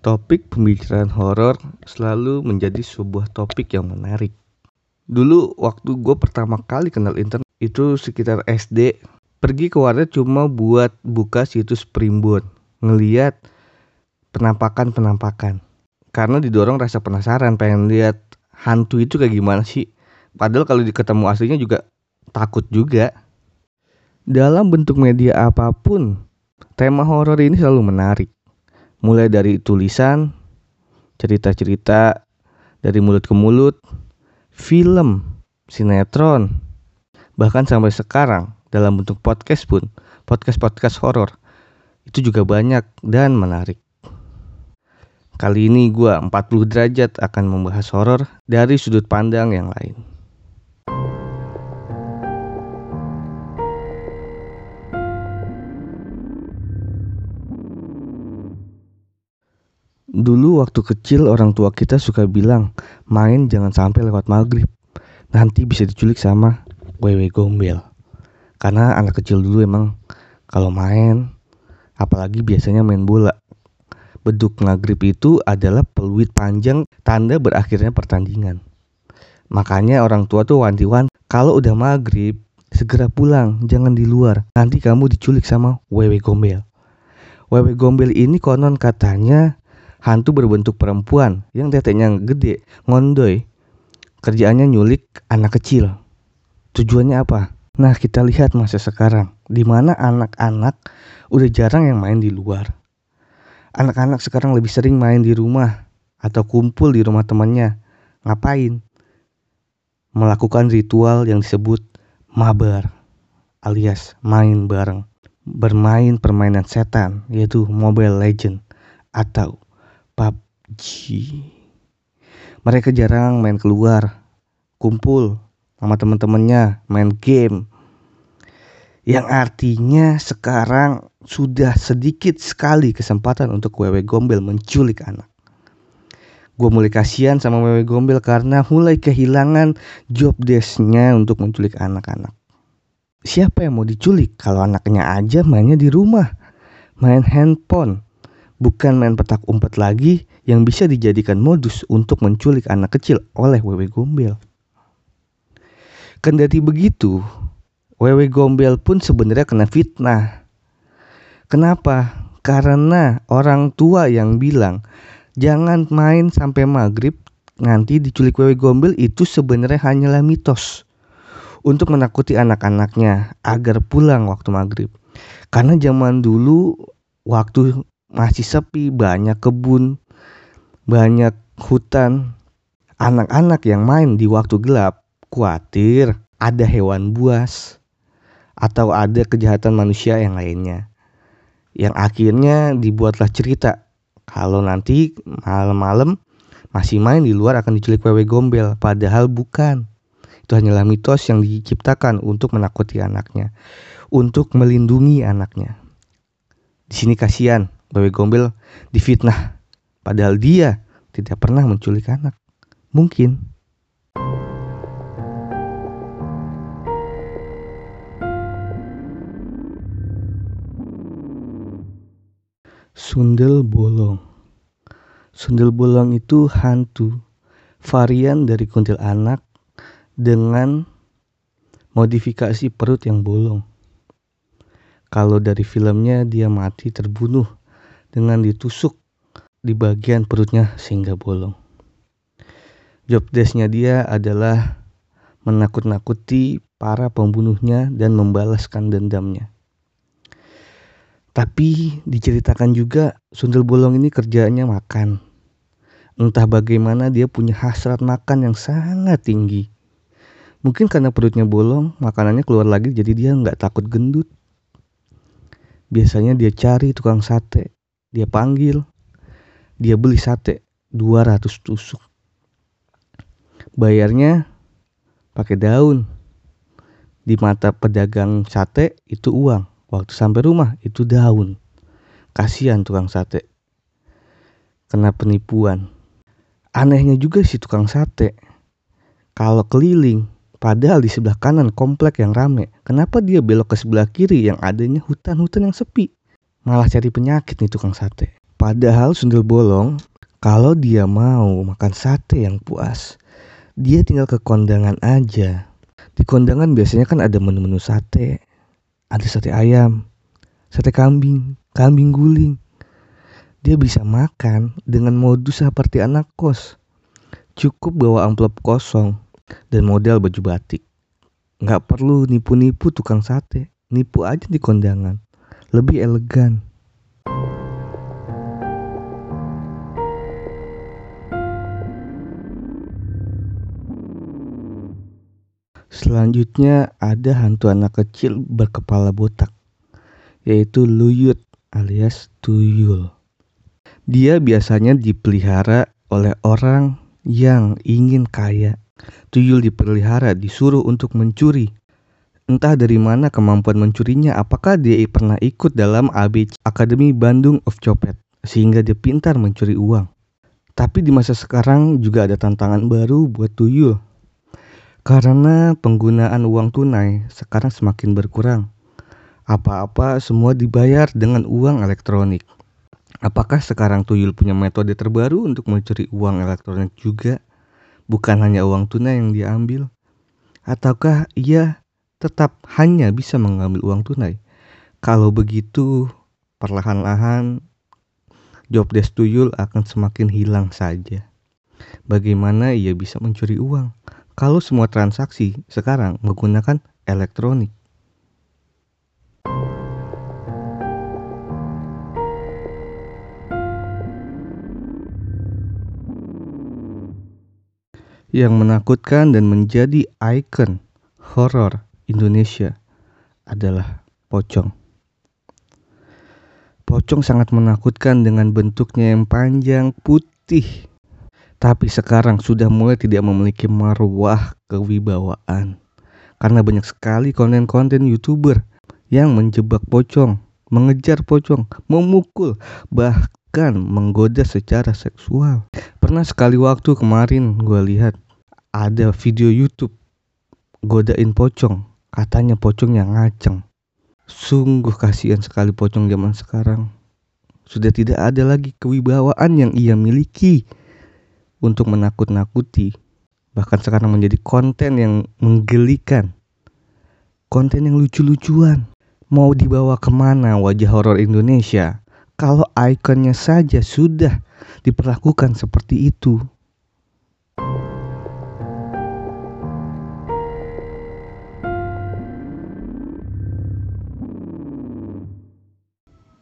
Topik pembicaraan horor selalu menjadi sebuah topik yang menarik. Dulu waktu gue pertama kali kenal internet itu sekitar SD, pergi ke warnet cuma buat buka situs primbon, ngeliat penampakan-penampakan. Karena didorong rasa penasaran pengen lihat hantu itu kayak gimana sih. Padahal kalau ketemu aslinya juga takut juga. Dalam bentuk media apa pun, tema horor ini selalu menarik mulai dari tulisan, cerita-cerita dari mulut ke mulut, film, sinetron, bahkan sampai sekarang dalam bentuk podcast pun, podcast-podcast horor itu juga banyak dan menarik. Kali ini gue 40 derajat akan membahas horor dari sudut pandang yang lain. Dulu waktu kecil orang tua kita suka bilang main jangan sampai lewat maghrib. Nanti bisa diculik sama wewe gombel. Karena anak kecil dulu emang kalau main apalagi biasanya main bola. Beduk maghrib itu adalah peluit panjang tanda berakhirnya pertandingan. Makanya orang tua tuh wanti-wanti kalau udah maghrib segera pulang jangan di luar. Nanti kamu diculik sama wewe gombel. Wewe gombel ini konon katanya hantu berbentuk perempuan yang teteknya gede, ngondoy. Kerjaannya nyulik anak kecil. Tujuannya apa? Nah, kita lihat masa sekarang, di mana anak-anak udah jarang yang main di luar. Anak-anak sekarang lebih sering main di rumah atau kumpul di rumah temannya. Ngapain? Melakukan ritual yang disebut mabar alias main bareng. Bermain permainan setan yaitu Mobile Legend atau PUBG. Mereka jarang main keluar, kumpul sama teman-temannya, main game. Yang artinya sekarang sudah sedikit sekali kesempatan untuk wewe gombel menculik anak. Gue mulai kasihan sama wewe gombel karena mulai kehilangan job desknya untuk menculik anak-anak. Siapa yang mau diculik kalau anaknya aja mainnya di rumah, main handphone, bukan main petak umpet lagi yang bisa dijadikan modus untuk menculik anak kecil oleh wewe gombel. Kendati begitu, wewe gombel pun sebenarnya kena fitnah. Kenapa? Karena orang tua yang bilang jangan main sampai maghrib nanti diculik wewe gombel itu sebenarnya hanyalah mitos untuk menakuti anak-anaknya agar pulang waktu maghrib. Karena zaman dulu waktu masih sepi, banyak kebun, banyak hutan. Anak-anak yang main di waktu gelap khawatir ada hewan buas atau ada kejahatan manusia yang lainnya. Yang akhirnya dibuatlah cerita kalau nanti malam-malam masih main di luar akan diculik wewe gombel, padahal bukan. Itu hanyalah mitos yang diciptakan untuk menakuti anaknya, untuk melindungi anaknya. Di sini kasihan Wewe Gombel difitnah padahal dia tidak pernah menculik anak. Mungkin Sundel bolong. Sundel bolong itu hantu varian dari kuntilanak dengan modifikasi perut yang bolong. Kalau dari filmnya dia mati terbunuh dengan ditusuk di bagian perutnya sehingga bolong. Job desknya dia adalah menakut-nakuti para pembunuhnya dan membalaskan dendamnya. Tapi diceritakan juga sundel bolong ini kerjaannya makan. Entah bagaimana dia punya hasrat makan yang sangat tinggi. Mungkin karena perutnya bolong, makanannya keluar lagi jadi dia nggak takut gendut. Biasanya dia cari tukang sate dia panggil, dia beli sate 200 tusuk. Bayarnya pakai daun. Di mata pedagang sate itu uang, waktu sampai rumah itu daun. Kasihan tukang sate. Kena penipuan. Anehnya juga si tukang sate. Kalau keliling, padahal di sebelah kanan komplek yang rame, kenapa dia belok ke sebelah kiri yang adanya hutan-hutan yang sepi? Malah cari penyakit nih tukang sate. Padahal sundel bolong, kalau dia mau makan sate yang puas, dia tinggal ke kondangan aja. Di kondangan biasanya kan ada menu-menu sate, ada sate ayam, sate kambing, kambing guling. Dia bisa makan dengan modus seperti anak kos. Cukup bawa amplop kosong dan model baju batik. Nggak perlu nipu-nipu tukang sate, nipu aja di kondangan. Lebih elegan. Selanjutnya ada hantu anak kecil berkepala botak, yaitu Luyut alias Tuyul. Dia biasanya dipelihara oleh orang yang ingin kaya. Tuyul dipelihara disuruh untuk mencuri. Entah dari mana kemampuan mencurinya, apakah dia pernah ikut dalam AB Akademi Bandung of Copet, sehingga dia pintar mencuri uang. Tapi di masa sekarang juga ada tantangan baru buat Tuyul, karena penggunaan uang tunai sekarang semakin berkurang. Apa-apa semua dibayar dengan uang elektronik. Apakah sekarang Tuyul punya metode terbaru untuk mencuri uang elektronik juga? Bukan hanya uang tunai yang diambil. Ataukah ia tetap hanya bisa mengambil uang tunai? Kalau begitu, perlahan-lahan job desk Tuyul akan semakin hilang saja. Bagaimana ia bisa mencuri uang? kalau semua transaksi sekarang menggunakan elektronik. Yang menakutkan dan menjadi ikon horor Indonesia adalah pocong. Pocong sangat menakutkan dengan bentuknya yang panjang putih tapi sekarang sudah mulai tidak memiliki marwah kewibawaan. Karena banyak sekali konten-konten YouTuber yang menjebak pocong, mengejar pocong, memukul, bahkan menggoda secara seksual. Pernah sekali waktu kemarin gue lihat ada video YouTube godain pocong, katanya pocong yang ngaceng. Sungguh kasihan sekali pocong zaman sekarang. Sudah tidak ada lagi kewibawaan yang ia miliki untuk menakut-nakuti, bahkan sekarang menjadi konten yang menggelikan, konten yang lucu-lucuan. Mau dibawa ke mana wajah horor Indonesia kalau ikonnya saja sudah diperlakukan seperti itu?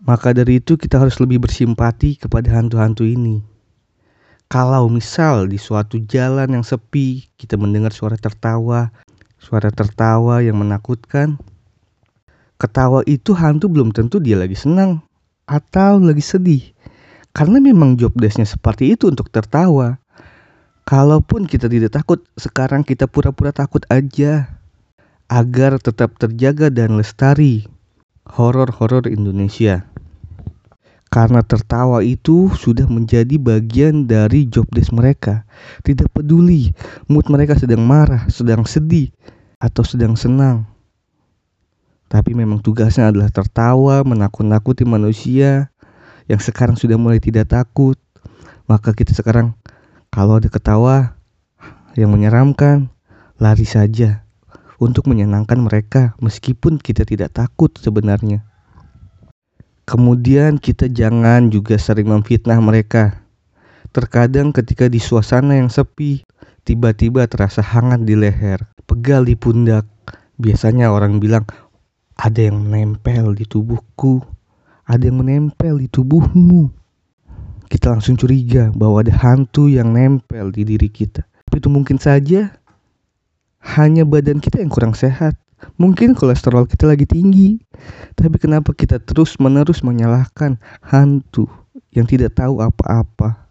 Maka dari itu kita harus lebih bersimpati kepada hantu-hantu ini. Kalau misal di suatu jalan yang sepi kita mendengar suara tertawa, suara tertawa yang menakutkan, ketawa itu hantu belum tentu dia lagi senang atau lagi sedih. Karena memang job desknya seperti itu untuk tertawa. Kalaupun kita tidak takut, sekarang kita pura-pura takut aja agar tetap terjaga dan lestari horor-horor Indonesia. Karena tertawa itu sudah menjadi bagian dari job desk mereka. Tidak peduli mood mereka sedang marah, sedang sedih, atau sedang senang. Tapi memang tugasnya adalah tertawa, menakut-nakuti manusia yang sekarang sudah mulai tidak takut. Maka kita sekarang kalau ada ketawa yang menyeramkan, lari saja untuk menyenangkan mereka meskipun kita tidak takut sebenarnya. Kemudian kita jangan juga sering memfitnah mereka. Terkadang ketika di suasana yang sepi, tiba-tiba terasa hangat di leher, pegal di pundak. Biasanya orang bilang, ada yang menempel di tubuhku, ada yang menempel di tubuhmu. Kita langsung curiga bahwa ada hantu yang nempel di diri kita. Tapi itu mungkin saja hanya badan kita yang kurang sehat. Mungkin kolesterol kita lagi tinggi, tapi kenapa kita terus-menerus menyalahkan hantu yang tidak tahu apa-apa?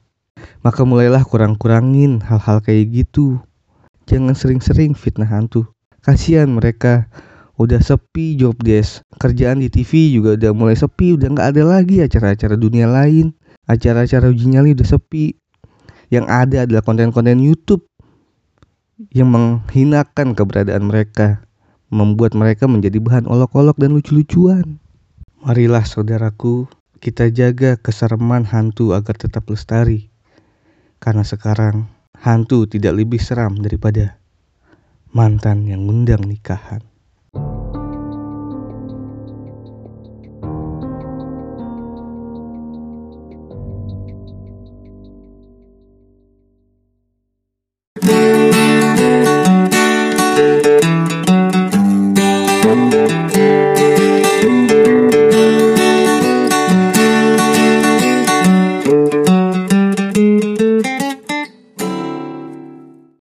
Maka mulailah kurang-kurangin hal-hal kayak gitu. Jangan sering-sering fitnah hantu. Kasihan mereka udah sepi job desk. Kerjaan di TV juga udah mulai sepi, udah nggak ada lagi acara-acara dunia lain. Acara-acara uji nyali udah sepi. Yang ada adalah konten-konten YouTube yang menghinakan keberadaan mereka membuat mereka menjadi bahan olok-olok dan lucu-lucuan. Marilah saudaraku, kita jaga kesereman hantu agar tetap lestari. Karena sekarang hantu tidak lebih seram daripada mantan yang ngundang nikahan.